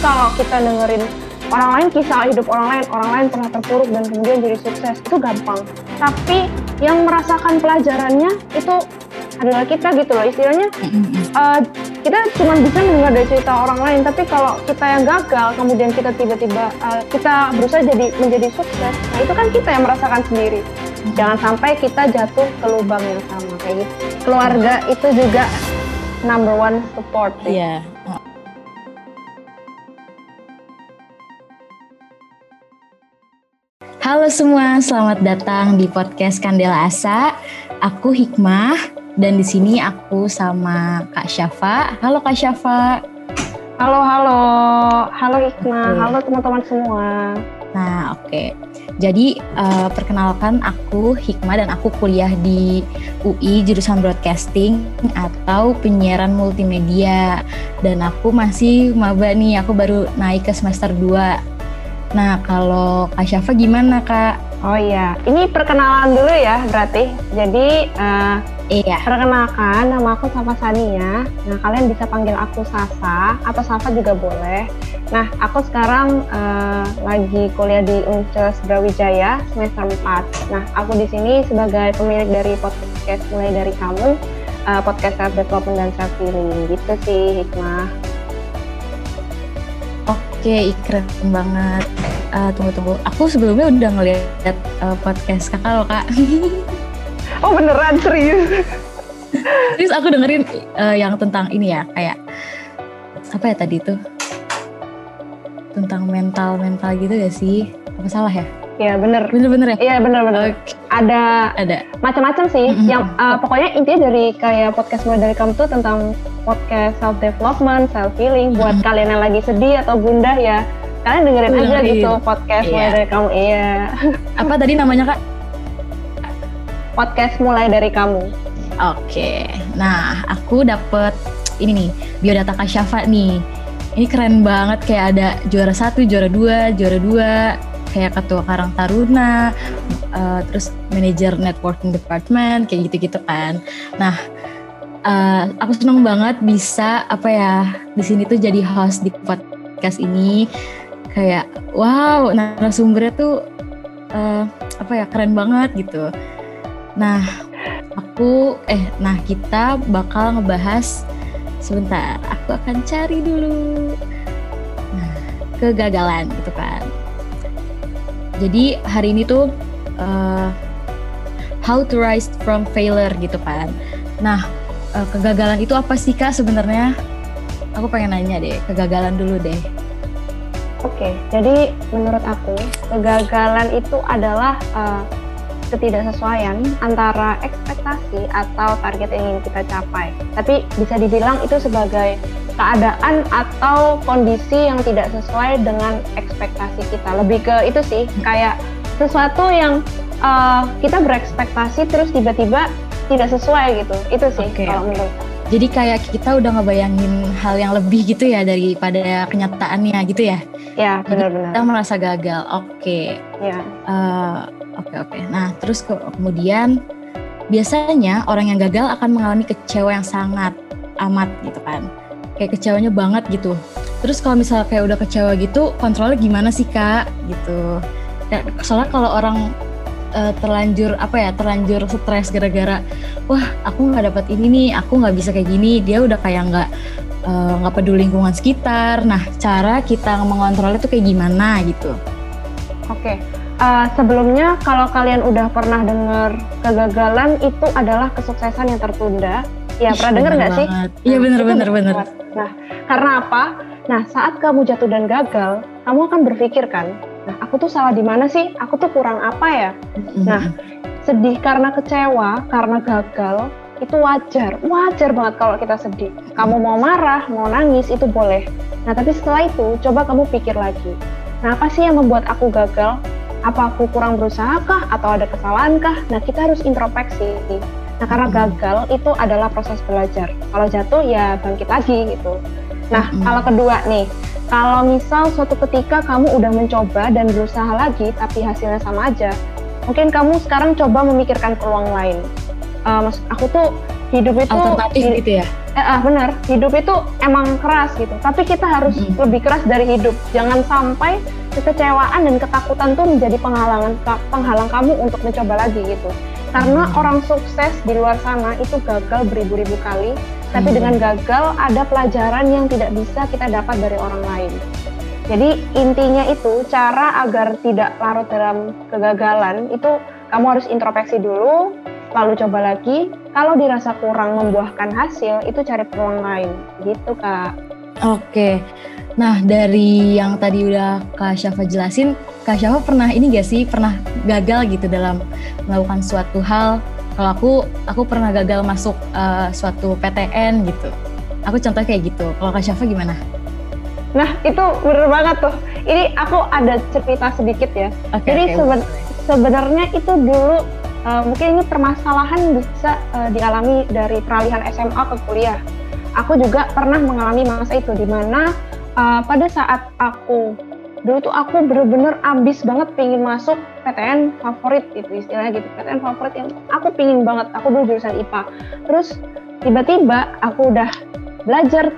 kalau kita dengerin orang lain kisah hidup orang lain, orang lain pernah terpuruk dan kemudian jadi sukses itu gampang. Tapi yang merasakan pelajarannya itu adalah kita gitu loh istilahnya. Uh, kita cuma bisa mendengar dari cerita orang lain, tapi kalau kita yang gagal, kemudian kita tiba-tiba uh, kita berusaha jadi menjadi sukses, nah itu kan kita yang merasakan sendiri. Jangan sampai kita jatuh ke lubang yang sama kayak gitu. Keluarga itu juga number one support. Iya. Yeah. Halo semua, selamat datang di podcast Kandela Asa. Aku Hikmah dan di sini aku sama Kak Syafa. Halo Kak Syafa. Halo, halo. Halo Hikmah. Okay. Halo teman-teman semua. Nah, oke. Okay. Jadi uh, perkenalkan aku Hikmah dan aku kuliah di UI jurusan broadcasting atau penyiaran multimedia. Dan aku masih maba nih, aku baru naik ke semester 2 Nah, kalau Kak Syafa gimana, Kak? Oh iya, ini perkenalan dulu ya berarti. Jadi, uh, iya. Perkenalkan, nama aku Safa Sania. Nah, kalian bisa panggil aku Sasa atau Safa juga boleh. Nah, aku sekarang uh, lagi kuliah di Universitas Brawijaya semester 4. Nah, aku di sini sebagai pemilik dari podcast mulai dari kamu, uh, podcast self development dan self healing gitu sih, Hikmah. Oke, keren banget. Uh, tunggu tunggu. Aku sebelumnya udah ngeliat uh, podcast kakak loh kak. oh beneran serius? Terus aku dengerin uh, yang tentang ini ya kayak apa ya tadi tuh tentang mental mental gitu gak sih? Apa salah ya? Iya bener. Bener-bener ya? Iya bener-bener. Okay. Ada, ada. macam-macam sih. Mm -hmm. Yang uh, pokoknya intinya dari kayak podcast mulai dari kamu tuh tentang podcast self development, self healing. Mm -hmm. Buat kalian yang lagi sedih atau gundah ya, kalian dengerin Dengerin. aja gitu podcast iya. mulai dari kamu. Iya. Apa tadi namanya kak? Podcast mulai dari kamu. Oke. Okay. Nah, aku dapet ini nih biodata Kak Syafa nih. Ini keren banget kayak ada juara satu, juara dua, juara dua, kayak ketua Karang Taruna, uh, terus manajer networking department kayak gitu-gitu kan. Nah, uh, aku seneng banget bisa apa ya di sini tuh jadi host di podcast ini. Kayak wow, narasumbernya tuh uh, apa ya keren banget gitu. Nah, aku eh nah kita bakal ngebahas sebentar. Aku akan cari dulu. Nah, kegagalan gitu kan. Jadi hari ini tuh uh, how to rise from failure gitu kan. Nah uh, kegagalan itu apa sih kak sebenarnya? Aku pengen nanya deh kegagalan dulu deh. Oke, okay, jadi menurut aku kegagalan itu adalah uh, ketidaksesuaian antara ekspektasi atau target yang ingin kita capai. Tapi bisa dibilang itu sebagai keadaan atau kondisi yang tidak sesuai dengan ekspektasi kita. Lebih ke itu sih, kayak sesuatu yang uh, kita berekspektasi terus tiba-tiba tidak sesuai gitu. Itu sih okay. kalau menurut jadi kayak kita udah ngebayangin hal yang lebih gitu ya daripada kenyataannya gitu ya? Ya benar-benar. Kita merasa gagal. Oke. Okay. Ya. Uh, oke oke. Nah terus ke, kemudian biasanya orang yang gagal akan mengalami kecewa yang sangat amat gitu kan. Kayak kecewanya banget gitu. Terus kalau misalnya kayak udah kecewa gitu kontrolnya gimana sih kak? Gitu. Dan soalnya kalau orang uh, terlanjur apa ya terlanjur stres gara-gara wah aku nggak dapat ini nih aku nggak bisa kayak gini dia udah kayak nggak eh, nggak uh, peduli lingkungan sekitar. Nah cara kita mengontrol itu kayak gimana gitu. Oke. okay. Uh, sebelumnya kalau kalian udah pernah dengar kegagalan itu adalah kesuksesan yang tertunda Ya, pernah dengar nggak sih? Iya benar benar benar. Nah, karena apa? Nah, saat kamu jatuh dan gagal, kamu akan berpikir kan, nah aku tuh salah di mana sih? Aku tuh kurang apa ya? Nah, sedih karena kecewa, karena gagal, itu wajar, wajar banget kalau kita sedih. Kamu mau marah, mau nangis, itu boleh. Nah, tapi setelah itu, coba kamu pikir lagi. Nah, apa sih yang membuat aku gagal? Apa aku kurang berusaha kah? Atau ada kesalahan kah? Nah, kita harus introspeksi. Nah, karena gagal itu adalah proses belajar. Kalau jatuh ya bangkit lagi gitu. Nah, hmm. kalau kedua nih, kalau misal suatu ketika kamu udah mencoba dan berusaha lagi tapi hasilnya sama aja, mungkin kamu sekarang coba memikirkan peluang lain. Uh, maksud aku tuh hidup itu alternatif gitu ya. Eh, ah benar hidup itu emang keras gitu tapi kita harus mm -hmm. lebih keras dari hidup jangan sampai kekecewaan dan ketakutan tuh menjadi penghalangan penghalang kamu untuk mencoba lagi gitu karena mm -hmm. orang sukses di luar sana itu gagal beribu-ribu kali tapi hmm. dengan gagal ada pelajaran yang tidak bisa kita dapat dari orang lain. Jadi intinya itu cara agar tidak larut dalam kegagalan itu kamu harus introspeksi dulu, lalu coba lagi. Kalau dirasa kurang membuahkan hasil, itu cari peluang lain. Gitu kak. Oke. Nah dari yang tadi udah Kak Syafa jelasin, Kak Syafa pernah ini gak sih pernah gagal gitu dalam melakukan suatu hal? Kalau aku, aku pernah gagal masuk uh, suatu PTN gitu. Aku contoh kayak gitu. Kalau Kak Syafa gimana? Nah itu bener banget tuh. Ini aku ada cerita sedikit ya. Okay, Jadi okay. seben sebenarnya itu dulu uh, mungkin ini permasalahan bisa uh, dialami dari peralihan SMA ke kuliah. Aku juga pernah mengalami masa itu di mana uh, pada saat aku dulu tuh aku bener-bener ambis banget pingin masuk PTN favorit itu istilahnya gitu PTN favorit yang aku pingin banget. Aku dulu jurusan IPA terus tiba-tiba aku udah belajar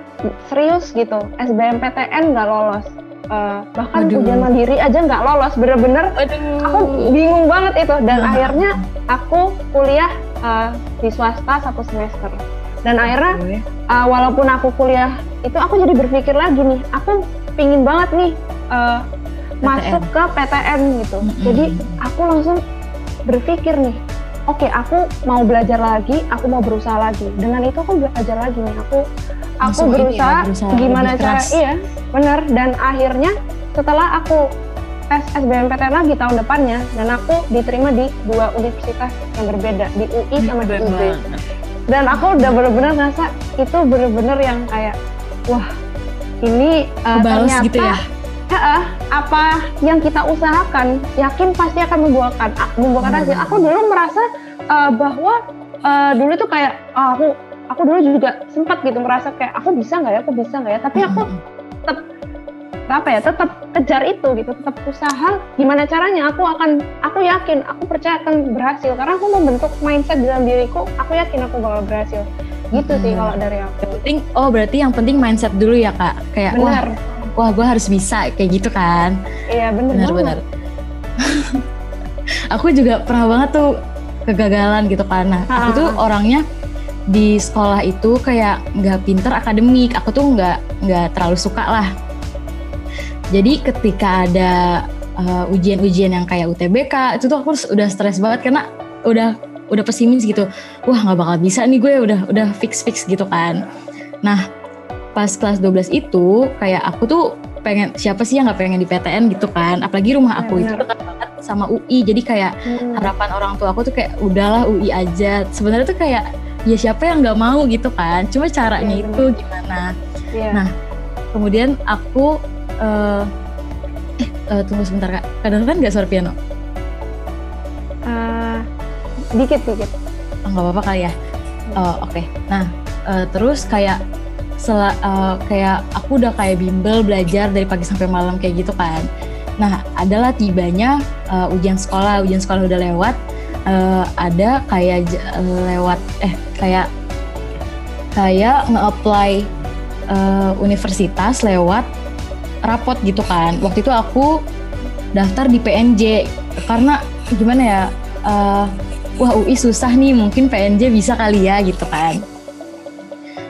serius gitu SBMPTN nggak lolos uh, bahkan Aduh. ujian mandiri aja nggak lolos bener-bener. Aku bingung banget itu. Dan nah. akhirnya aku kuliah uh, di swasta satu semester. Dan akhirnya uh, walaupun aku kuliah itu aku jadi berpikir lagi nih. Aku pingin banget nih uh, masuk ke PTN gitu. Mm -hmm. jadi aku langsung berpikir nih oke okay, aku mau belajar lagi aku mau berusaha lagi. Dengan itu aku belajar lagi nih. Aku aku berusaha, ya, berusaha gimana cara iya benar dan akhirnya setelah aku tes SBMPTN lagi tahun depannya dan aku diterima di dua universitas yang berbeda di UI sama di UB dan aku udah bener-bener ngerasa itu bener-bener yang kayak wah ini uh, ternyata gitu ya? Uh, apa yang kita usahakan yakin pasti akan membuahkan membuahkan hasil. Aku dulu merasa uh, bahwa uh, dulu tuh kayak oh, aku aku dulu juga sempat gitu merasa kayak aku bisa nggak ya? Aku bisa nggak ya? Tapi aku tetap apa ya tetap kejar itu gitu tetap usaha gimana caranya. Aku akan aku yakin aku percaya akan berhasil. Karena aku membentuk mindset dalam diriku aku yakin aku bakal berhasil. Gitu hmm. sih kalau dari aku. Penting oh berarti yang penting mindset dulu ya kak. Kayak benar. wah wah gue harus bisa kayak gitu kan. Iya benar benar aku juga pernah banget tuh kegagalan gitu karena aku tuh orangnya di sekolah itu kayak nggak pinter akademik. Aku tuh nggak nggak terlalu suka lah. Jadi ketika ada uh, ujian-ujian yang kayak UTBK itu tuh aku udah stres banget karena udah udah pesimis gitu. Wah nggak bakal bisa nih gue udah udah fix fix gitu kan. Nah pas kelas 12 itu kayak aku tuh pengen siapa sih yang nggak pengen di PTN gitu kan? Apalagi rumah aku ya, itu dekat banget sama UI jadi kayak hmm. harapan orang tua aku tuh kayak udahlah UI aja. Sebenarnya tuh kayak ya siapa yang nggak mau gitu kan? Cuma caranya ya, itu gimana? Ya. nah kemudian aku uh, eh uh, tunggu sebentar kak. Kadang kan nggak suara piano? Uh, dikit dikit. Oh, nggak apa-apa kali ya? Uh, oke. Okay. nah uh, terus kayak sel uh, kayak aku udah kayak bimbel belajar dari pagi sampai malam kayak gitu kan. Nah adalah tibanya uh, ujian sekolah. Ujian sekolah udah lewat uh, ada kayak uh, lewat eh kayak kayak nge-apply uh, universitas lewat rapot gitu kan. Waktu itu aku daftar di PNJ karena gimana ya? Uh, wah UI susah nih, mungkin PNJ bisa kali ya gitu kan.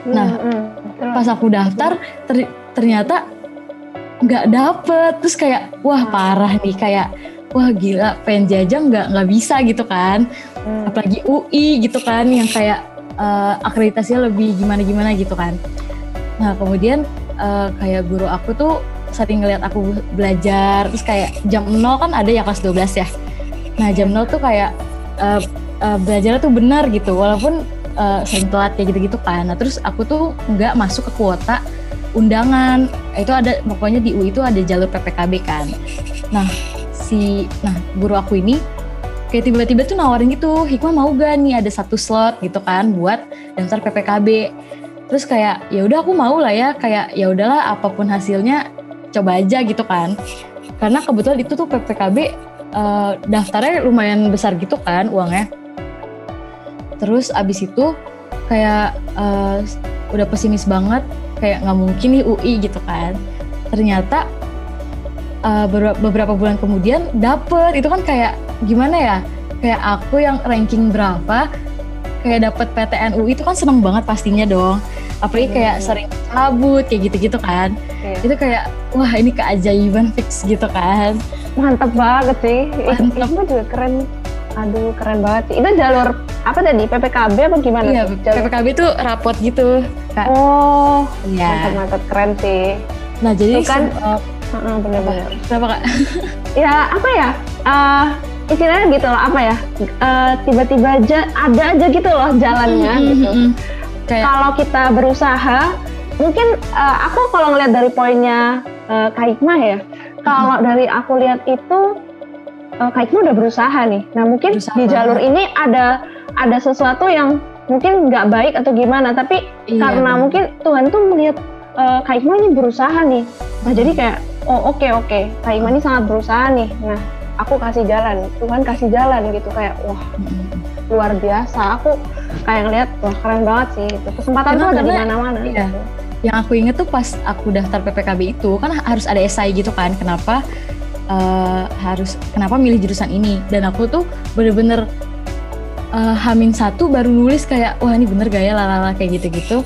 Nah, hmm, hmm. pas aku daftar ter ternyata nggak dapet, terus kayak wah parah nih kayak wah gila PNJ aja nggak nggak bisa gitu kan hmm. apalagi UI gitu kan yang kayak uh, akreditasinya lebih gimana gimana gitu kan. Nah kemudian uh, kayak guru aku tuh sering ngeliat aku belajar terus kayak jam 0 kan ada ya kelas 12 ya. Nah jam 0 tuh kayak uh, uh, belajarnya tuh benar gitu walaupun uh, sering telat kayak gitu-gitu kan. Nah terus aku tuh nggak masuk ke kuota undangan. Itu ada pokoknya di UI itu ada jalur PPKB kan. Nah si nah guru aku ini kayak tiba-tiba tuh nawarin gitu Hikmah mau gak nih ada satu slot gitu kan buat daftar PPKB terus kayak ya udah aku mau lah ya kayak ya udahlah apa pun hasilnya coba aja gitu kan. Karena kebetulan itu tuh PPKB uh, eh, daftarnya lumayan besar gitu kan uangnya. Terus abis itu kayak uh, udah pesimis banget kayak nggak mungkin nih UI gitu kan. Ternyata uh, beberapa bulan kemudian dapet. Itu kan kayak gimana ya? Kayak aku yang ranking berapa kayak dapet PTN UI itu kan seneng banget pastinya dong. Apalagi hmm. kayak sering cabut kayak gitu-gitu kan. Yeah. itu kayak wah ini keajaiban fix gitu kan. Mantap banget sih. Mantap. itu juga keren. Aduh keren banget sih. Itu jalur apa tadi? PPKB apa gimana iya jalur? PPKB itu rapot gitu kak. Oh iya. mantap mantap keren sih. Nah jadi kan uh, uh, benar-benar kenapa kak? Ya apa ya? Uh, istilahnya gitu loh apa ya? Uh, tiba-tiba aja ada aja gitu loh jalannya mm -hmm. gitu Kayak... kalau kita berusaha mungkin uh, aku kalau ngeliat dari poinnya uh, Kak Hikmah ya kalau hmm. dari aku lihat itu uh, Kak Hikmah udah berusaha nih. Nah mungkin berusaha di jalur ini ada ada sesuatu yang mungkin nggak baik atau gimana. Tapi iya, karena bener. mungkin Tuhan tuh melihat uh, Kak ini berusaha nih. Nah jadi kayak oh oke okay, oke okay. Kak Hikmah ini sangat berusaha nih nah aku kasih jalan Tuhan kasih jalan gitu kayak wah luar biasa aku kayak ngeliat wah keren banget sih itu kesempatan tuh ada di mana-mana iya. gitu. yang aku inget tuh pas aku daftar PPKB itu kan harus ada esai gitu kan kenapa uh, harus kenapa milih jurusan ini dan aku tuh bener-bener uh, hamin satu baru nulis kayak wah ini bener gaya lalala kayak gitu-gitu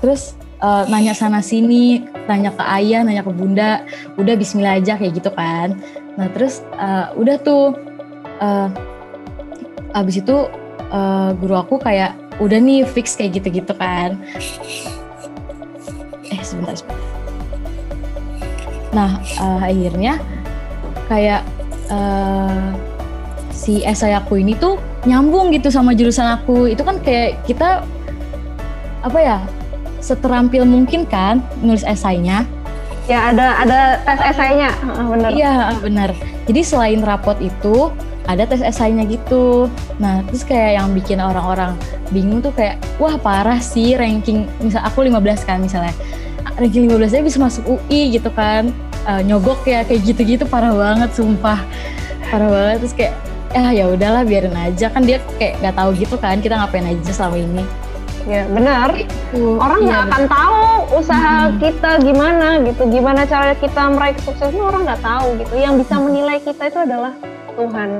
terus uh, nanya sana sini nanya ke ayah nanya ke bunda udah Bismillah aja kayak gitu kan Nah terus uh, udah tuh uh, abis itu uh, guru aku kayak udah nih fix kayak gitu-gitu kan. Eh sebentar sebentar. Nah uh, akhirnya kayak uh, si esai aku ini tuh nyambung gitu sama jurusan aku. Itu kan kayak kita apa ya seterampil mungkin kan nulis esainya? Ya ada ada tes esainya, benar. Iya benar. Jadi selain rapot itu ada tes esainya gitu. Nah terus kayak yang bikin orang-orang bingung tuh kayak wah parah sih ranking misal aku 15 kan misalnya. Ranking 15 aja bisa masuk UI gitu kan. Uh, nyogok ya kayak gitu-gitu parah banget sumpah. Parah banget. Terus kayak ah ya udahlah biarin aja. Kan dia kayak nggak tahu gitu kan kita ngapain aja selama ini Ya benar. Gitu. Orang nggak iya, akan tahu usaha hmm. kita gimana gitu, gimana cara kita meraih kesuksesan orang nggak tahu gitu. Yang bisa menilai kita itu adalah Tuhan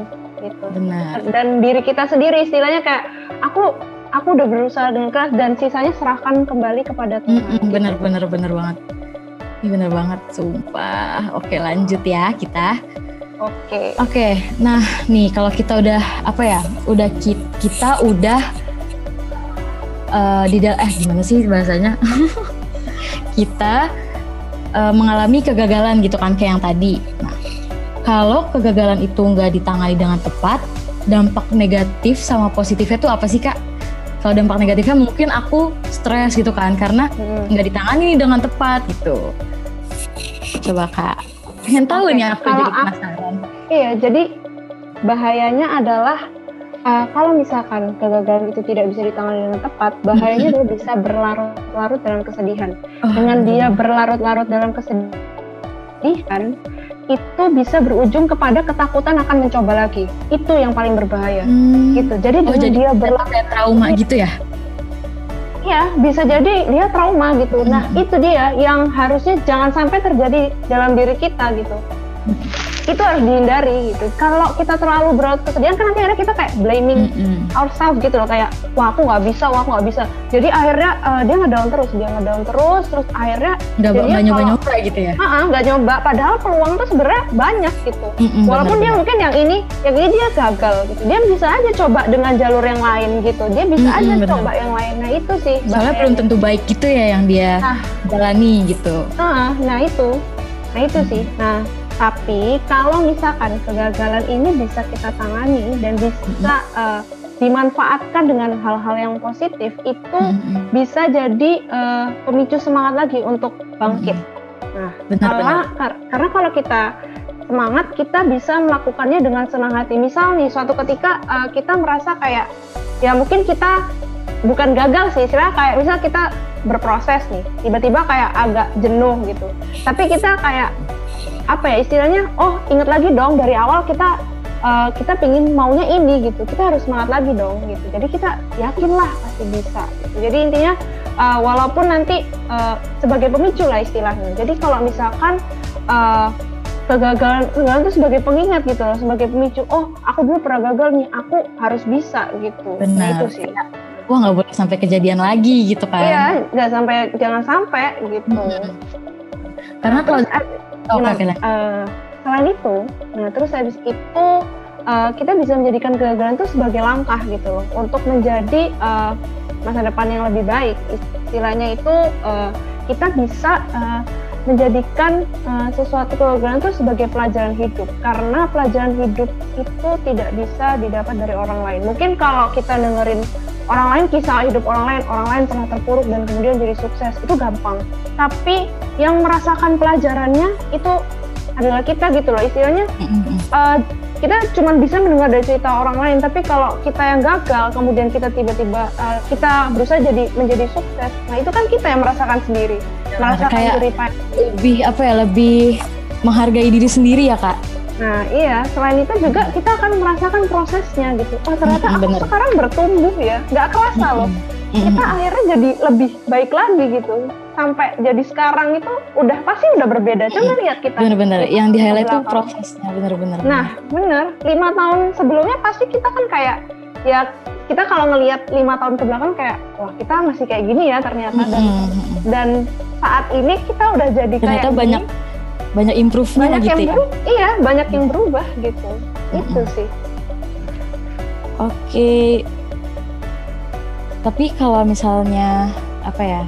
gitu. Benar. Dan diri kita sendiri istilahnya kayak aku aku udah berusaha dengan keras dan sisanya serahkan kembali kepada Tuhan. Hmm, gitu. Benar benar benar banget. Ini benar banget, sumpah. Oke lanjut ya kita. Oke. Oke, nah nih kalau kita udah apa ya, udah kita udah uh, di eh gimana sih bahasanya kita uh, mengalami kegagalan gitu kan kayak yang tadi. Nah, kalau kegagalan itu nggak ditangani dengan tepat, dampak negatif sama positifnya tuh apa sih kak? Kalau dampak negatifnya mungkin aku stres gitu kan karena hmm. nggak hmm. ditangani dengan tepat gitu. Coba kak, pengen tahu okay. nih aku kalau jadi penasaran. iya, jadi bahayanya adalah uh, kalau misalkan kegagalan itu tidak bisa ditangani dengan tepat, bahayanya dia bisa berlarut-larut dalam kesedihan. Oh. Dengan dia berlarut-larut dalam kesedihan, itu bisa berujung kepada ketakutan akan mencoba lagi. Itu yang paling berbahaya. Hmm. Gitu. Jadi oh, jadi dia berlarut trauma gitu ya? Iya, bisa jadi dia trauma gitu. Nah, hmm. Nah, itu dia yang harusnya jangan sampai terjadi dalam diri kita gitu. Hmm itu harus dihindari gitu. Kalau kita terlalu berat kesedihan kan nanti akhirnya kita kayak blaming mm -hmm. ourselves gitu loh kayak wah aku nggak bisa, wah aku nggak bisa. Jadi akhirnya uh, dia ngedown terus, dia ngedown terus, terus akhirnya nggak nyoba-nyoba gitu ya? Nggak uh -uh, nyoba, padahal peluang tuh sebenarnya banyak gitu. Mm -hmm, Walaupun bener, dia mungkin yang ini, yang ini dia gagal gitu. Dia bisa aja coba dengan jalur yang lain gitu. Dia bisa mm -hmm, aja bener. coba yang lain. Nah itu sih. Soalnya belum tentu baik gitu ya yang dia nah, jalani gitu. Uh, nah itu, nah itu sih. Nah tapi kalau misalkan kegagalan ini bisa kita tangani dan bisa uh, dimanfaatkan dengan hal-hal yang positif, itu mm-hmm. bisa jadi uh, pemicu semangat lagi untuk bangkit. Mm-hmm. Nah, benar, karena benar. karena kalau kita semangat, kita bisa melakukannya dengan senang hati. Misal nih, suatu ketika uh, kita merasa kayak ya mungkin kita bukan gagal sih, istilah kayak misal kita berproses nih, tiba-tiba kayak agak jenuh gitu. Tapi kita kayak apa ya istilahnya oh inget lagi dong dari awal kita uh, kita pingin maunya ini gitu. Kita harus semangat lagi dong gitu. Jadi kita yakinlah pasti bisa gitu. jadi intinya uh, walaupun nanti uh, sebagai pemicu lah istilahnya. Jadi kalau misalkan uh, kegagalan kegagalan itu sebagai pengingat gitu loh sebagai pemicu oh aku dulu pernah gagal nih aku harus bisa gitu. Nah, Benar. Nah, itu sih. Wah nggak boleh sampai kejadian lagi gitu kan. Iya nggak sampai jangan sampai gitu. Hmm. karena kalau oh, okay, uh, selain itu nah terus habis itu uh, kita bisa menjadikan kegagalan itu sebagai langkah gitu loh untuk menjadi uh, masa depan yang lebih baik. Istilahnya itu uh, kita bisa uh, menjadikan uh, sesuatu kegagalan itu sebagai pelajaran hidup. Karena pelajaran hidup itu tidak bisa didapat dari orang lain. Mungkin kalau kita dengerin orang lain kisah hidup orang lain orang lain pernah terpuruk dan kemudian jadi sukses itu gampang. Tapi yang merasakan pelajarannya itu adalah kita gitu loh istilahnya. Uh, kita cuma bisa mendengar dari cerita orang lain tapi kalau kita yang gagal kemudian kita tiba-tiba uh, kita berusaha jadi menjadi sukses nah itu kan kita yang merasakan sendiri ya, merasakan kayak lebih apa ya lebih menghargai diri sendiri ya kak Nah iya, selain itu juga kita akan merasakan prosesnya gitu. Oh ternyata mm -hmm, aku bener. sekarang bertumbuh ya, nggak kerasa loh. Mm -hmm. Kita akhirnya jadi lebih baik lagi gitu sampai jadi sekarang itu udah pasti udah berbeda. Coba lihat kita. Bener-bener. Yang di highlight itu prosesnya bener-bener. Nah bener. Lima tahun sebelumnya pasti kita kan kayak ya kita kalau ngelihat lima tahun ke belakang kayak wah kita masih kayak gini ya ternyata dan dan saat ini kita udah jadi ternyata kayak banyak gini, banyak improve-nya banyak gitu yang ya. iya banyak yang berubah gitu. Itu sih. Oke. Okay. tapi kalau misalnya apa ya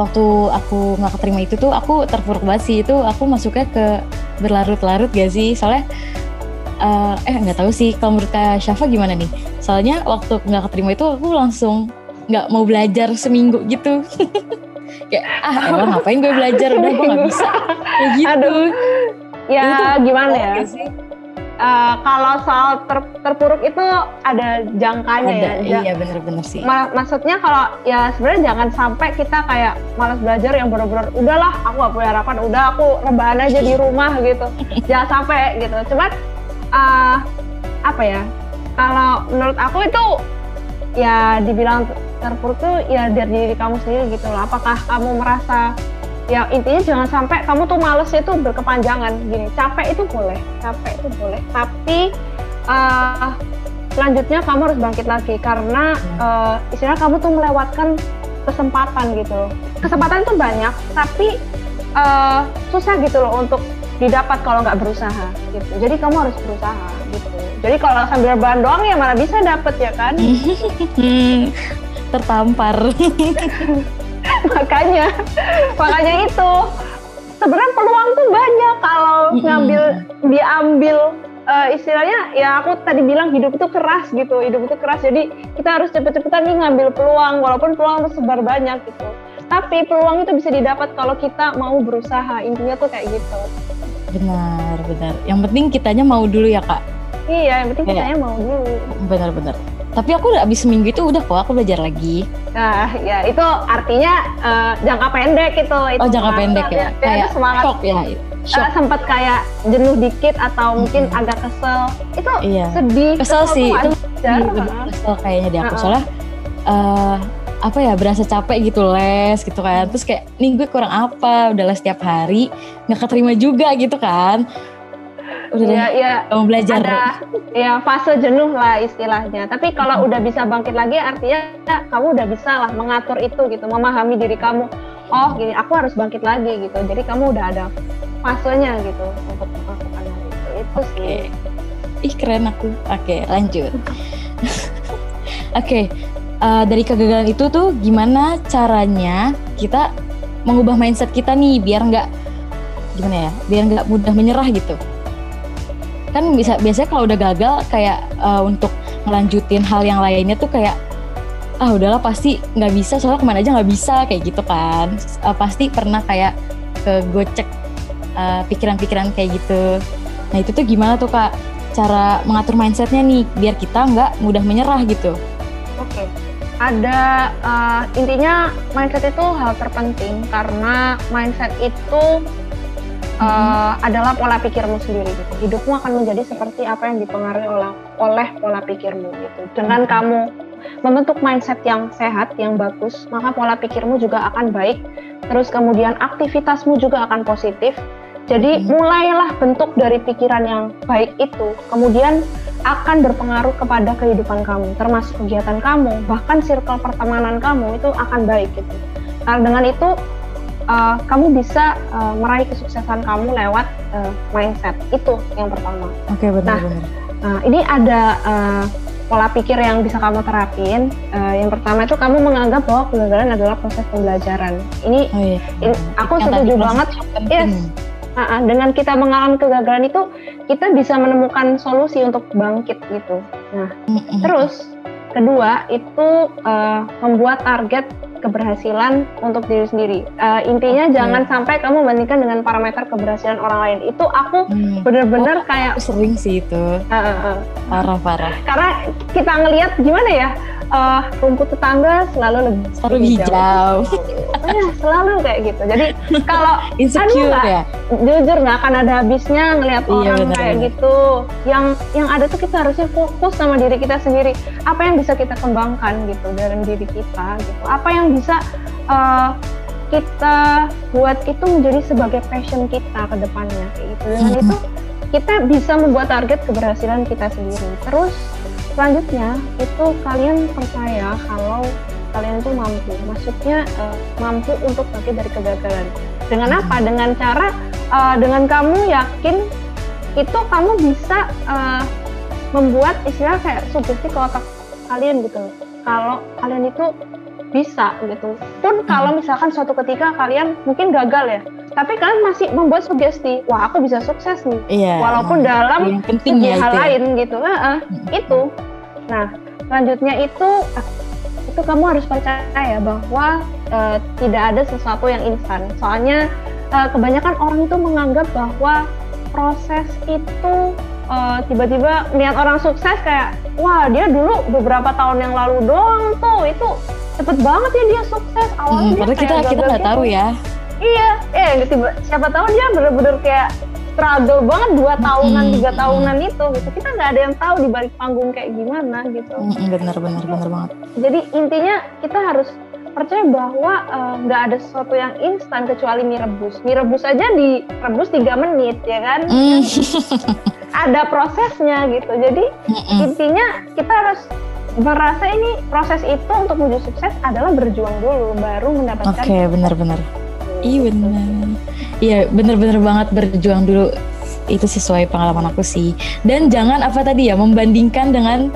waktu aku nggak keterima itu tuh aku terpuruk banget sih. Itu aku masuknya ke berlarut-larut gak sih? Soalnya uh, eh nggak tahu sih. Kalau menurut Kak Syafa gimana nih? Soalnya waktu nggak keterima itu aku langsung nggak mau belajar seminggu gitu kayak ah emang ngapain gue belajar udah gue nggak bisa kayak gitu Aduh. ya gimana ya sih? Uh, kalau soal ter, terpuruk itu ada jangkanya ada, ya. Iya benar-benar sih. Ma maksudnya kalau ya sebenarnya jangan sampai kita kayak malas belajar yang benar-benar udahlah aku gak punya harapan, udah aku rebahan aja di rumah gitu. jangan sampai gitu. Cuman uh, apa ya? Kalau menurut aku itu ya dibilang terpuruk tuh ya dari diri kamu sendiri gitu loh. Apakah kamu merasa ya intinya jangan sampai kamu tuh males itu berkepanjangan. Gini capek itu boleh capek itu boleh. Tapi uh, selanjutnya kamu harus bangkit lagi karena uh, istilah kamu tuh melewatkan kesempatan gitu. Kesempatan itu banyak tapi uh, susah gitu loh untuk didapat kalau nggak berusaha gitu. Jadi kamu harus berusaha gitu. Jadi kalau sambil bahan doang ya mana bisa dapet ya kan? Tertampar. Makanya makanya itu. Sebenarnya peluang tuh banyak kalau ngambil diambil uh, istilahnya ya aku tadi bilang hidup itu keras gitu. Hidup itu keras. Jadi kita harus cepet-cepetan nih ngambil peluang walaupun peluang itu sebar banyak gitu tapi peluang itu bisa didapat kalau kita mau berusaha intinya tuh kayak gitu benar benar yang penting kitanya mau dulu ya kak iya yang penting kitanya mau dulu benar benar tapi aku udah abis seminggu itu udah kok aku belajar lagi. Nah, ya itu artinya uh, jangka pendek itu. itu oh jangka pendek ya. ya kayak semangat. Shock ya. Shock. Uh, sempat kayak jenuh dikit atau mungkin hmm. agak kesel. Itu iya. sedih. Kesel, kesel sih itu. Kesel kayaknya di aku uh -uh. soalnya uh, apa ya berasa capek gitu les gitu kan. Terus kayak nih gue kurang apa? Udah les setiap hari nggak keterima juga gitu kan. Udah ya, ya, kamu belajar. Ada ya fase jenuh lah istilahnya. Tapi kalau hmm. udah bisa bangkit lagi artinya ya, kamu udah bisa lah mengatur itu gitu memahami diri kamu. Oh gini aku harus bangkit lagi gitu. Jadi kamu udah ada fasenya gitu untuk melakukan hal itu. Itu okay. sih ih keren aku. Oke okay, lanjut. Oke. okay. Uh, dari kegagalan itu tuh gimana caranya kita mengubah mindset kita nih biar nggak gimana ya biar nggak mudah menyerah gitu. Kan bisa biasanya kalau udah gagal kayak uh, untuk ngelanjutin hal yang lainnya tuh kayak ah udahlah pasti nggak bisa soalnya ke mana aja nggak bisa kayak gitu kan. Uh, pasti pernah kayak ke gocek pikiran pikiran-pikiran kayak gitu. Nah itu tuh gimana tuh kak cara mengatur mindsetnya nih biar kita nggak mudah menyerah gitu oke okay. ada uh, intinya mindset itu hal terpenting karena mindset itu uh, adalah pola pikirmu sendiri gitu. Hidupmu akan menjadi seperti apa yang dipengaruhi oleh oleh pola pikirmu gitu. Dengan hmm. kamu membentuk mindset yang sehat, yang bagus, maka pola pikirmu juga akan baik. Terus kemudian aktivitasmu juga akan positif. Jadi mulailah bentuk dari pikiran yang baik itu, kemudian akan berpengaruh kepada kehidupan kamu, termasuk kegiatan kamu, bahkan circle pertemanan kamu itu akan baik gitu. Karena dengan itu uh, kamu bisa uh, meraih kesuksesan kamu lewat uh, mindset itu yang pertama. Oke okay, benar. Nah, uh, ini ada uh, pola pikir yang bisa kamu terapin. Uh, yang pertama itu kamu menganggap bahwa kegagalan adalah proses pembelajaran. Ini, oh, iya. ini aku yang setuju banget. Yes. Uh, dengan kita mengalami kegagalan itu kita bisa menemukan solusi untuk bangkit gitu. Nah, mm -hmm. terus kedua itu uh, membuat target keberhasilan untuk diri sendiri. Uh, intinya okay. jangan sampai kamu bandingkan dengan parameter keberhasilan orang lain. Itu aku hmm. bener-bener oh, kayak sering sih itu. Uh, uh, uh. Parah parah. Karena kita ngelihat gimana ya? uh, rumput tetangga selalu lebih, selalu hijau. ya, selalu kayak gitu. Jadi kalau insecure gak, ya. Jujur nggak akan ada habisnya ngelihat iya, orang bener, kayak bener. gitu. Yang yang ada tuh kita harusnya fokus sama diri kita sendiri. Apa yang bisa kita kembangkan gitu dalam diri kita gitu. Apa yang bisa uh, kita buat itu menjadi sebagai passion kita ke depannya kayak gitu. Dengan itu kita bisa membuat target keberhasilan kita sendiri. Terus selanjutnya itu kalian percaya kalau kalian itu mampu. Maksudnya uh, mampu untuk bangkit dari kegagalan. Dengan apa? Dengan cara uh, dengan kamu yakin itu kamu bisa uh, membuat istilah kayak sugesti ke otak kalian gitu kalau kalian itu bisa gitu. Pun kalau misalkan suatu ketika kalian mungkin gagal ya tapi kalian masih membuat sugesti wah aku bisa sukses nih. Iya, walaupun dalam segi ya hal ya. lain gitu. Uh, uh, itu. Nah, selanjutnya itu itu kamu harus percaya bahwa uh, tidak ada sesuatu yang instan. Soalnya uh, kebanyakan orang itu menganggap bahwa proses itu uh, tiba-tiba lihat orang sukses kayak wah dia dulu beberapa tahun yang lalu doang tuh itu cepet banget ya dia sukses. Awalnya hmm, dia kita kita nggak tahu gitu. ya. Iya eh tiba siapa tahu dia bener-bener kayak struggle banget dua tahunan hmm, tiga tahunan itu gitu. Kita nggak ada yang tahu di balik panggung kayak gimana gitu. Hmm, benar benar benar banget. jadi intinya kita harus percaya bahwa eh, nggak uh, ada sesuatu yang instan kecuali mie rebus mie rebus aja direbus tiga menit ya kan? Mm. ada prosesnya gitu. Jadi mm intinya kita harus merasa ini proses itu untuk menuju sukses adalah berjuang dulu baru mendapatkan oke okay, benar-benar iya benar. Iya bener-bener banget berjuang dulu. Itu sesuai pengalaman aku sih. Dan jangan apa tadi ya membandingkan dengan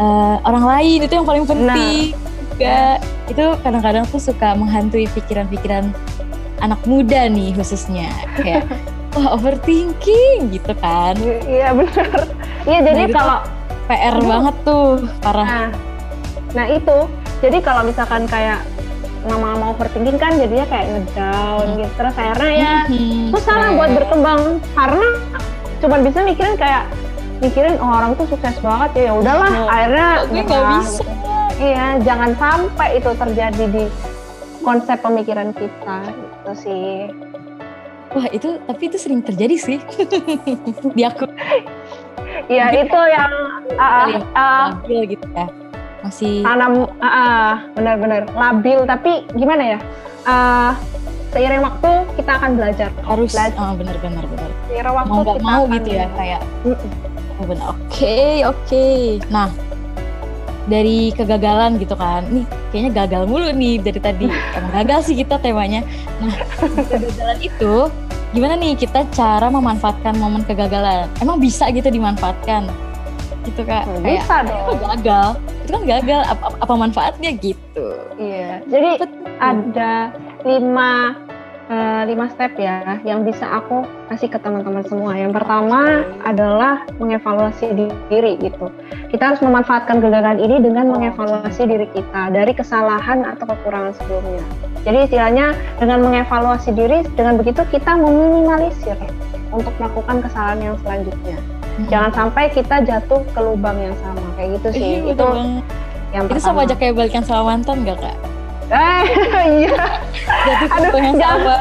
uh, orang lain. Itu yang paling penting nah. juga. Itu kadang-kadang tuh suka menghantui pikiran-pikiran anak muda nih khususnya. Kayak wah overthinking gitu kan? Iya benar. Iya jadi nah, kalau PR aduh. banget tuh parah. Nah, nah itu. Jadi kalau misalkan kayak lama-lama overthinking kan jadinya kayak ngedown gitu. Terus akhirnya ya hmm, susah lah buat berkembang. Karena cuma bisa mikirin kayak mikirin oh, orang tuh sukses banget ya, ya udahlah oh, akhirnya nggak bisa. Gitu. iya jangan sampai itu terjadi di konsep pemikiran kita gitu sih wah itu tapi itu sering terjadi sih. Di aku Iya itu yang uh, uh, gitu ya. Masih tanam uh, benar-benar. Labil tapi gimana ya? Uh, seiring waktu kita akan belajar. Harus belajar. Uh, benar-benar benar. Seiring waktu mau kita mau gitu ya kayak oh, benar oke okay, oke. Okay. nah dari kegagalan gitu kan. Nih kayaknya gagal mulu nih dari tadi. Emang gagal sih kita temanya. Nah kegagalan itu gimana nih kita cara memanfaatkan momen kegagalan? Emang bisa gitu dimanfaatkan? Gitu kak. Bisa kayak, dong. Gagal? Itu kan gagal. Apa, apa manfaatnya? Gitu. Iya. Jadi Betul. ada lima uh, lima step ya yang bisa aku kasih ke teman-teman semua. Yang pertama adalah mengevaluasi diri gitu. Kita harus memanfaatkan kegagalan ini dengan mengevaluasi diri kita dari kesalahan atau kekurangan sebelumnya. Jadi istilahnya dengan mengevaluasi diri dengan begitu kita meminimalisir untuk melakukan kesalahan yang selanjutnya. Jangan sampai kita jatuh ke lubang yang sama. Kayak gitu sih. Iya, itu yang itu sama aja kayak balikan sama mantan gak kak eh iya jatuh ke lubang yang sama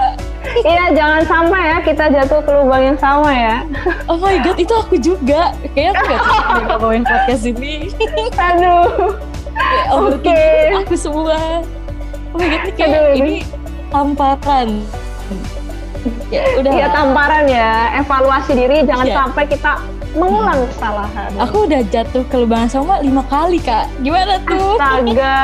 Iya, jangan sampai ya kita jatuh ke lubang yang sama ya. Oh my god, itu aku juga. Kayaknya aku gak cocok ngomongin podcast ini. Aduh. Oke. Okay. Aku semua. Oh my god, ini kayak Aduh, ini tamparan. Ya udah. Iya tamparan ya. Evaluasi diri, jangan ya. sampai kita mengulang kesalahan. Aku udah jatuh ke lubang sama lima kali kak. Gimana tuh? Astaga.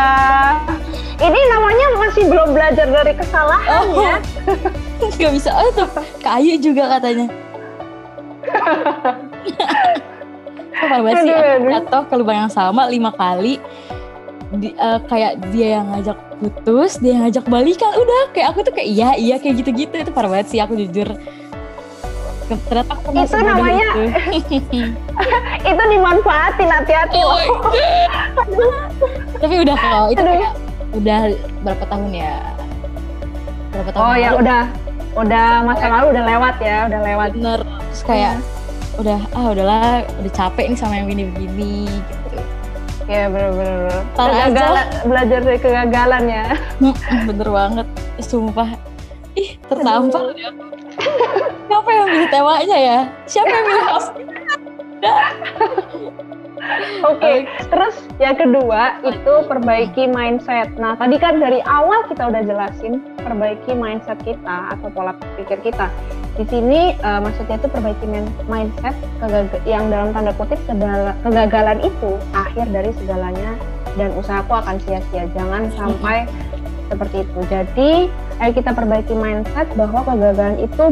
Ini namanya masih belum belajar dari kesalahan oh. ya. Gak bisa. Oh tuh kayu juga katanya. Parah banget sih. Aku jatuh ke lubang yang sama lima kali. Di, uh, kayak dia yang ngajak putus, dia yang ngajak balikan. Udah kayak aku tuh kayak iya iya kayak gitu-gitu. Itu parah banget sih aku jujur ternyata aku itu namanya itu. itu dimanfaatin hati-hati oh tapi udah kalau itu kayak udah berapa tahun ya? Berapa tahun oh ya udah udah masa lalu udah lewat ya udah lewat. Bener terus kayak hmm. udah ah udahlah udah capek nih sama yang begini-begini gitu. Ya bener-bener kegagalan belajar dari kegagalan ya. Bener banget. Sumpah. Ih tertampar Siapa yang milih temanya ya? Siapa yang milih host? Oke, okay. terus yang kedua itu perbaiki mindset. Nah, tadi kan dari awal kita udah jelasin perbaiki mindset kita atau pola pikir kita. Di sini uh, maksudnya itu perbaiki mindset yang dalam tanda kutip kegagalan itu akhir dari segalanya dan usahaku akan sia-sia. Jangan sampai seperti itu. Jadi ayo kita perbaiki mindset bahwa kegagalan itu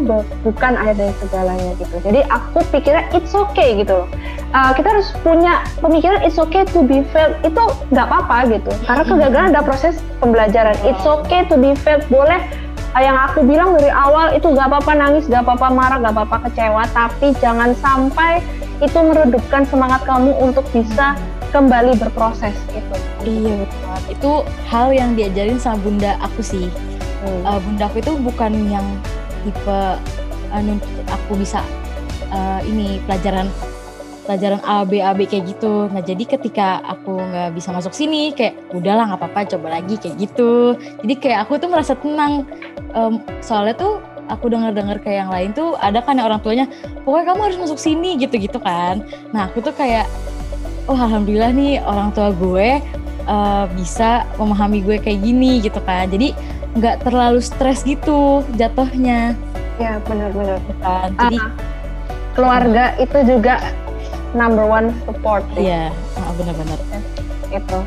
bukan akhir dari segalanya gitu. Jadi aku pikirnya it's okay gitu Uh, kita harus punya pemikiran it's okay to be failed itu nggak apa-apa gitu. Karena kegagalan ada proses pembelajaran. It's okay to be failed boleh uh, yang aku bilang dari awal itu nggak apa-apa nangis, nggak apa-apa marah, nggak apa-apa kecewa, tapi jangan sampai itu meredupkan semangat kamu untuk bisa kembali berproses gitu. Iya Itu hal yang diajarin sama bunda aku sih. Hmm. Uh, bunda aku itu bukan yang tipe uh, aku bisa uh, ini pelajaran pelajaran A B A B kayak gitu. Nah jadi ketika aku nggak bisa masuk sini kayak udahlah nggak apa-apa coba lagi kayak gitu. Jadi kayak aku tuh merasa tenang. Um, soalnya tuh aku dengar-dengar kayak yang lain tuh ada kan yang orang tuanya pokoknya kamu harus masuk sini gitu-gitu kan. Nah aku tuh kayak oh alhamdulillah nih orang tua gue uh, bisa memahami gue kayak gini gitu kan jadi nggak terlalu stres gitu jatuhnya. Ya benar-benar kan. Jadi uh, keluarga uh, itu juga number one support. Iya. Uh, benar-benar itu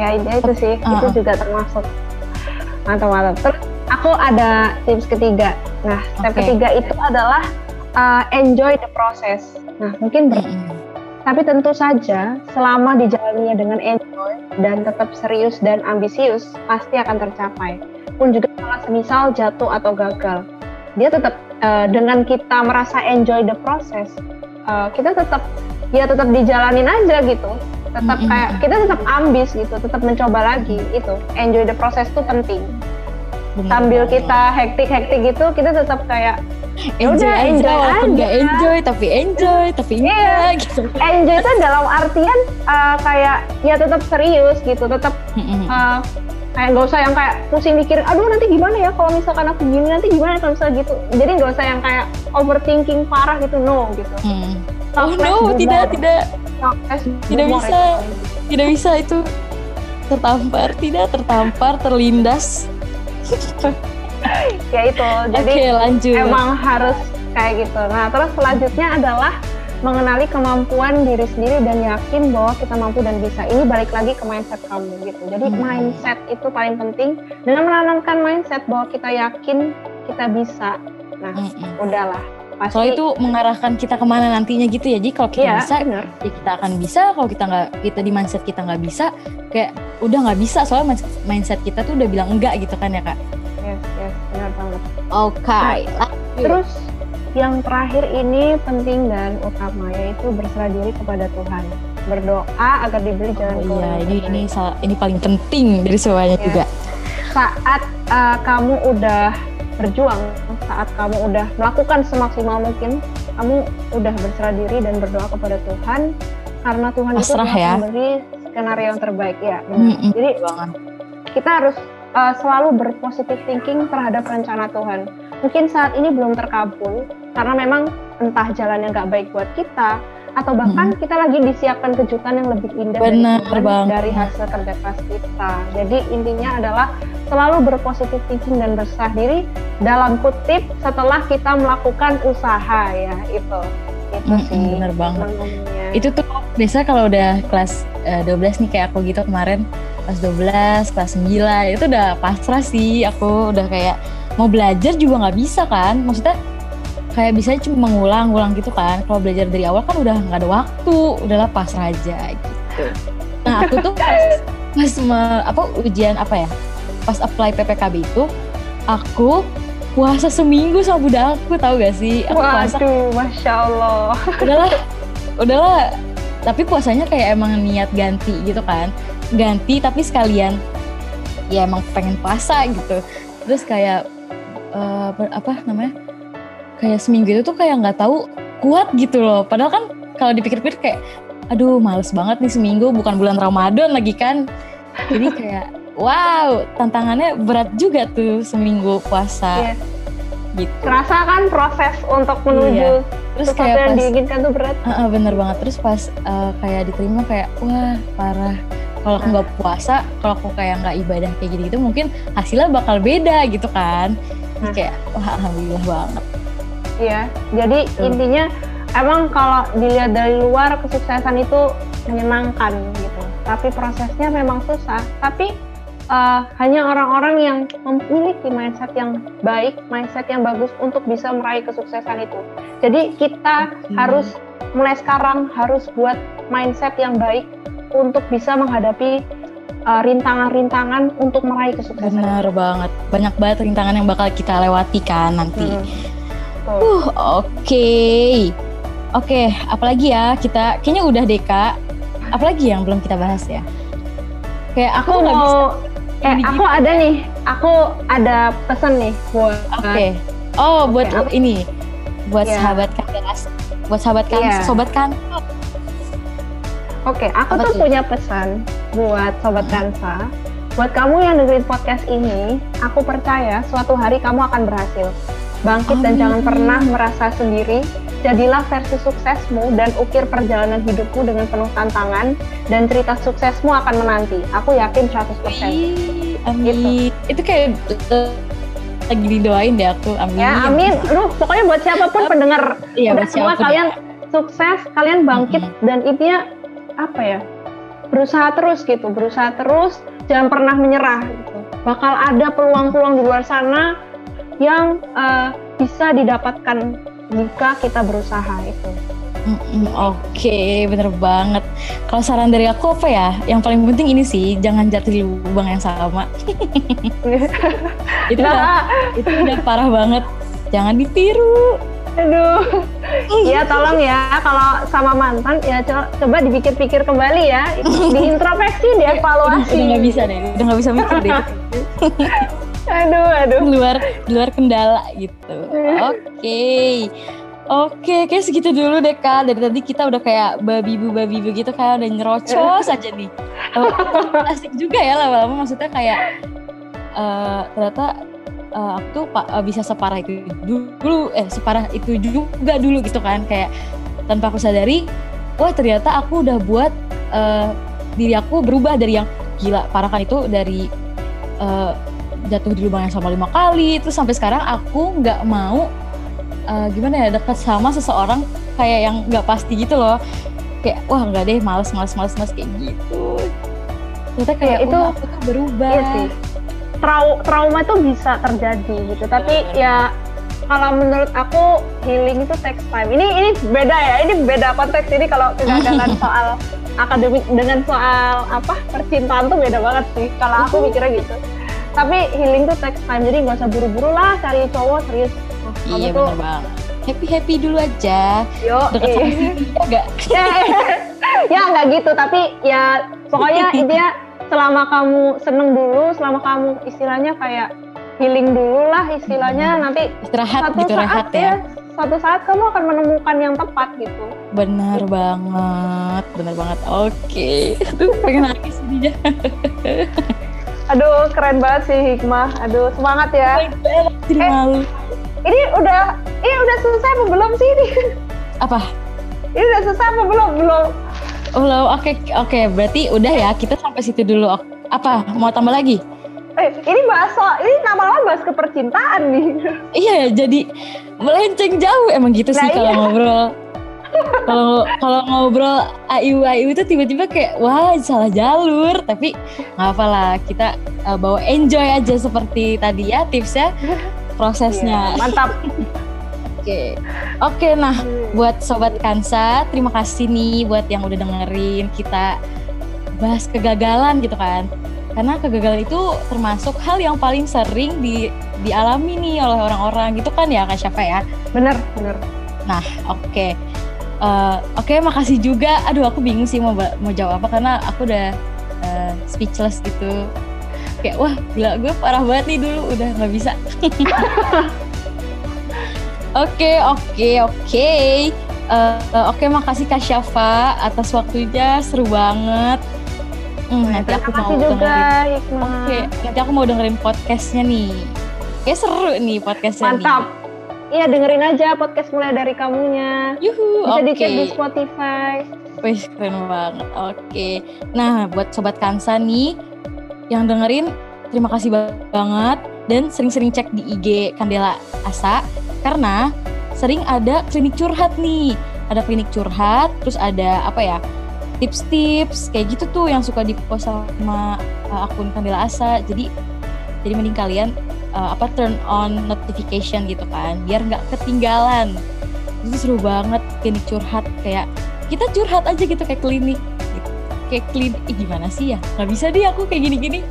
ya itu sih. Uh, itu juga termasuk mantap-mantap. Terus aku ada tips ketiga. Nah step okay. ketiga itu adalah uh, enjoy the process. Nah mungkin ber mm -hmm tapi tentu saja, selama dijalaninya dengan enjoy dan tetap serius dan ambisius, pasti akan tercapai. Pun juga kalau semisal jatuh atau gagal, dia tetap uh, dengan kita merasa enjoy the process, uh, kita tetap ya tetap dijalanin aja gitu. Tetap kayak kita tetap ambis gitu, tetap mencoba lagi itu. Enjoy the process itu penting. Sambil kita hektik-hektik gitu, kita tetap kayak Ya enjoy, udah enjoy aja. nggak enjoy tapi enjoy tapi iya. enggak gitu. Enjoy itu dalam artian uh, kayak ya tetap serius gitu tetap uh, kayak nggak usah yang kayak pusing mikir aduh nanti gimana ya kalau misalkan aku gini nanti gimana kalau misalnya gitu. Jadi nggak usah yang kayak overthinking parah gitu no gitu. Hmm. oh no tidak tidak. Tidak bisa. tidak bisa itu. Tertampar tidak tertampar terlindas ya itu jadi okay, lanjut. emang harus kayak gitu nah terus selanjutnya adalah mengenali kemampuan diri sendiri dan yakin bahwa kita mampu dan bisa. Ini balik lagi ke mindset kamu gitu. Jadi hmm. mindset itu paling penting. Dengan menanamkan mindset bahwa kita yakin kita bisa. Nah, hmm. udahlah. Pasti. Soalnya itu mengarahkan kita ke mana nantinya gitu ya. Jadi kalau kita ya, bisa, bener. ya kita akan bisa. Kalau kita nggak, kita di mindset kita nggak bisa, kayak udah nggak bisa. Soalnya mindset kita tuh udah bilang enggak gitu kan ya kak yes yes benar banget oke okay. nah, terus yang terakhir ini penting dan utama yaitu berserah diri kepada Tuhan berdoa agar diberi jalan oh, iya ini ini ini paling penting dari semuanya ya. juga saat uh, kamu udah berjuang saat kamu udah melakukan semaksimal mungkin kamu udah berserah diri dan berdoa kepada Tuhan karena Tuhan Pasrah itu ya. memberi skenario yang terbaik ya mm -mm. jadi kita harus uh, selalu berpositif thinking terhadap rencana Tuhan. mungkin saat ini belum terkabul karena memang entah jalan yang nggak baik buat kita atau bahkan hmm. kita lagi disiapkan kejutan yang lebih indah Benar dari, dari hasil kerja keras kita. Jadi intinya adalah selalu berpositif thinking dan berserah diri dalam kutip setelah kita melakukan usaha ya itu. Itu hmm, sih. Bener banget. Itu tuh biasa kalau udah kelas uh, eh, 12 nih kayak aku gitu kemarin kelas 12, kelas 9 itu udah pasrah sih aku udah kayak mau belajar juga nggak bisa kan maksudnya kayak bisa cuma mengulang-ulang gitu kan. Kalau belajar dari awal kan udah nggak ada waktu udahlah pasrah aja gitu. Nah aku tuh pas, pas me, apa ujian apa ya pas apply PPKB itu aku puasa seminggu sama bunda aku tahu gak sih? Aku Waduh, puasa masya Allah. Udahlah udahlah. Tapi puasanya kayak emang niat ganti gitu kan. Ganti tapi sekalian. Ya emang pengen puasa gitu. Terus kayak uh, apa namanya kayak seminggu itu tuh kayak nggak tahu kuat gitu loh. Padahal kan kalau dipikir-pikir kayak aduh males banget nih seminggu bukan bulan Ramadan lagi kan. Jadi kayak wow tantangannya berat juga tuh seminggu puasa. Iya. Gitu. Kerasa kan proses untuk menuju iya. Terus kayak yang pas, diinginkan tuh berat. Uh, uh, bener banget. Terus pas uh, kayak diterima kayak wah parah. Kalau aku nggak puasa, kalau aku kayak nggak ibadah kayak gitu, mungkin hasilnya bakal beda gitu kan. Nah. kayak wah alhamdulillah banget ya. Jadi hmm. intinya emang kalau dilihat dari luar kesuksesan itu menyenangkan gitu. Tapi prosesnya memang susah. Tapi uh, hanya orang-orang yang memiliki mindset yang baik, mindset yang bagus untuk bisa meraih kesuksesan itu. Jadi kita hmm. harus mulai sekarang harus buat mindset yang baik untuk bisa menghadapi eh, rintangan-rintangan uh, untuk meraih kesuksesan. Benar banget. Banyak banget rintangan yang bakal kita lewati kan nanti. Hmm. Uh, oke. Okay. Oke, okay, apalagi ya kita kayaknya udah deh Kak. Apalagi yang belum kita bahas ya? Kayak aku nggak bisa. Eh, aku ada nih. Aku ada pesan nih buat. Oke. Okay. Oh, buat okay, ini. Buat yeah. sahabat kandas. Buat sahabat kan, yeah. sobat kan. Oke, okay, aku Apa tuh, tuh punya pesan buat sobat. Kansa. Buat kamu yang dengerin podcast ini, aku percaya suatu hari kamu akan berhasil. Bangkit Amin. dan jangan pernah merasa sendiri. Jadilah versi suksesmu dan ukir perjalanan hidupmu dengan penuh tantangan dan cerita suksesmu akan menanti. Aku yakin 100%. Wih, amin. Gitu. Itu kayak uh, lagi didoain deh aku. Amin. Ya, amin. Lu pokoknya buat siapa pun pendengar iya, buat semua kalian sukses, kalian bangkit mm -hmm. dan intinya apa ya? Berusaha terus gitu, berusaha terus, jangan pernah menyerah gitu. Bakal ada peluang-peluang di luar sana yang uh, bisa didapatkan jika kita berusaha itu. Mm -mm, Oke, okay, bener banget. Kalau saran dari aku apa ya? Yang paling penting ini sih, jangan jatuh di lubang yang sama. itu nah. udah, itu udah parah banget. Jangan ditiru. Aduh, ya tolong ya kalau sama mantan ya co coba dipikir-pikir kembali ya, diintrospeksi, dievaluasi. Udah nggak bisa deh, udah nggak bisa mikir deh. aduh aduh. Luar luar kendala gitu. Oke. Okay. Oke, kayak segitu dulu deh kak. Dari tadi kita udah kayak babi bu babi bu gitu kayak udah nyerocos aja nih. Oh, asik juga ya lama-lama. Maksudnya kayak uh, ternyata uh, aku tuh uh, bisa separah itu dulu, eh separah itu juga dulu gitu kan. Kayak tanpa aku sadari, wah ternyata aku udah buat uh, diri aku berubah dari yang gila parah kan itu dari uh, jatuh di lubang yang sama lima kali. Terus sampai sekarang aku nggak mau uh, gimana ya dekat sama seseorang kayak yang nggak pasti gitu loh. Kayak wah nggak deh males males males males kayak gitu. Ternyata kayak ya, itu aku tuh berubah. iya sih. Trau trauma itu bisa terjadi gitu. Tapi ya kalau menurut aku healing itu takes time. Ini ini beda ya ini beda konteks. Ini kalau dengan soal akademik dengan soal apa percintaan tuh beda banget sih. Kalau aku mikirnya gitu tapi healing tuh takes time jadi nggak usah buru-buru lah cari cowok serius. Oh, iya bener banget. Happy happy dulu aja. Yo dekat sama enggak ya, ya nggak gitu tapi ya pokoknya intinya selama kamu seneng dulu selama kamu istilahnya kayak healing dulu lah istilahnya hmm. nanti istirahat satu gitu saat rehat ya, ya suatu saat kamu akan menemukan yang tepat gitu. Benar gitu. banget benar banget. Oke okay. tuh pengen nangis dia Aduh, keren banget sih Hikmah. Aduh, semangat ya. Jadi eh, malu. ini udah ini udah selesai apa belum sih ini? Apa? Ini udah selesai apa belum? Belum. Belum. Oke, oke. Berarti udah ya. Kita sampai situ dulu. Apa? Mau tambah lagi? Eh, ini bahas soal, ini lama-lama bahas kepercintaan nih. Iya, jadi melenceng jauh. Emang gitu sih Nah, kalau iya. ngobrol. Kalau kalau ngobrol ayu ayu itu tiba-tiba kayak wah salah jalur. Tapi nggak apa lah. Kita uh, bawa enjoy aja seperti tadi ya tipsnya prosesnya. Iya, mantap. Oke, oke. Nah, buat sobat Kansa, terima kasih nih buat yang udah dengerin kita bahas kegagalan gitu kan. Karena kegagalan itu termasuk hal yang paling sering di dialami nih oleh orang-orang gitu kan ya Kak Syafa ya. Bener, bener. Nah, oke. Eh, oke, makasih juga. Aduh, aku bingung sih mau mau jawab apa karena aku udah eh, speechless gitu. Kayak wah, gila gue parah banget nih dulu udah nggak bisa. Oke, oke, oke. Eh, oke, makasih Kak Syafa atas waktunya, seru banget. Hmm, nanti aku mau juga, dengerin. Oke, nanti aku mau dengerin podcastnya nih. Kayak seru nih podcastnya Mantap. Iya, dengerin aja podcast mulai dari kamunya. Yuhu, Bisa oke. dicek di Spotify. Wih, keren banget. Oke. Nah, buat Sobat Kansa nih, yang dengerin, terima kasih banget. Dan sering-sering cek di IG Kandela Asa, karena sering ada klinik curhat nih. Ada klinik curhat, terus ada apa ya, tips-tips, kayak gitu tuh yang suka di-post sama uh, akun Kandela Asa. Jadi, jadi mending kalian uh, apa turn on notification gitu kan, biar nggak ketinggalan. Itu seru banget klinik curhat kayak kita curhat aja gitu kayak klinik gitu. kayak klinik Ih, gimana sih ya nggak bisa deh aku kayak gini-gini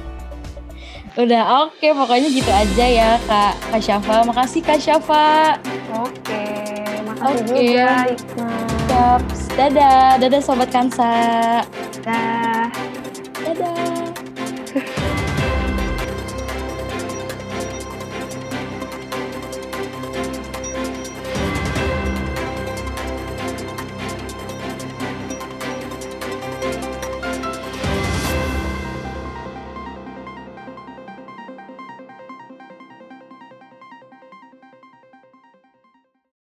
udah oke pokoknya gitu aja ya kak kak Syafa makasih kak Syafa Oke, makasih Oke. juga. Siap. dadah dadah sobat kansa Dah.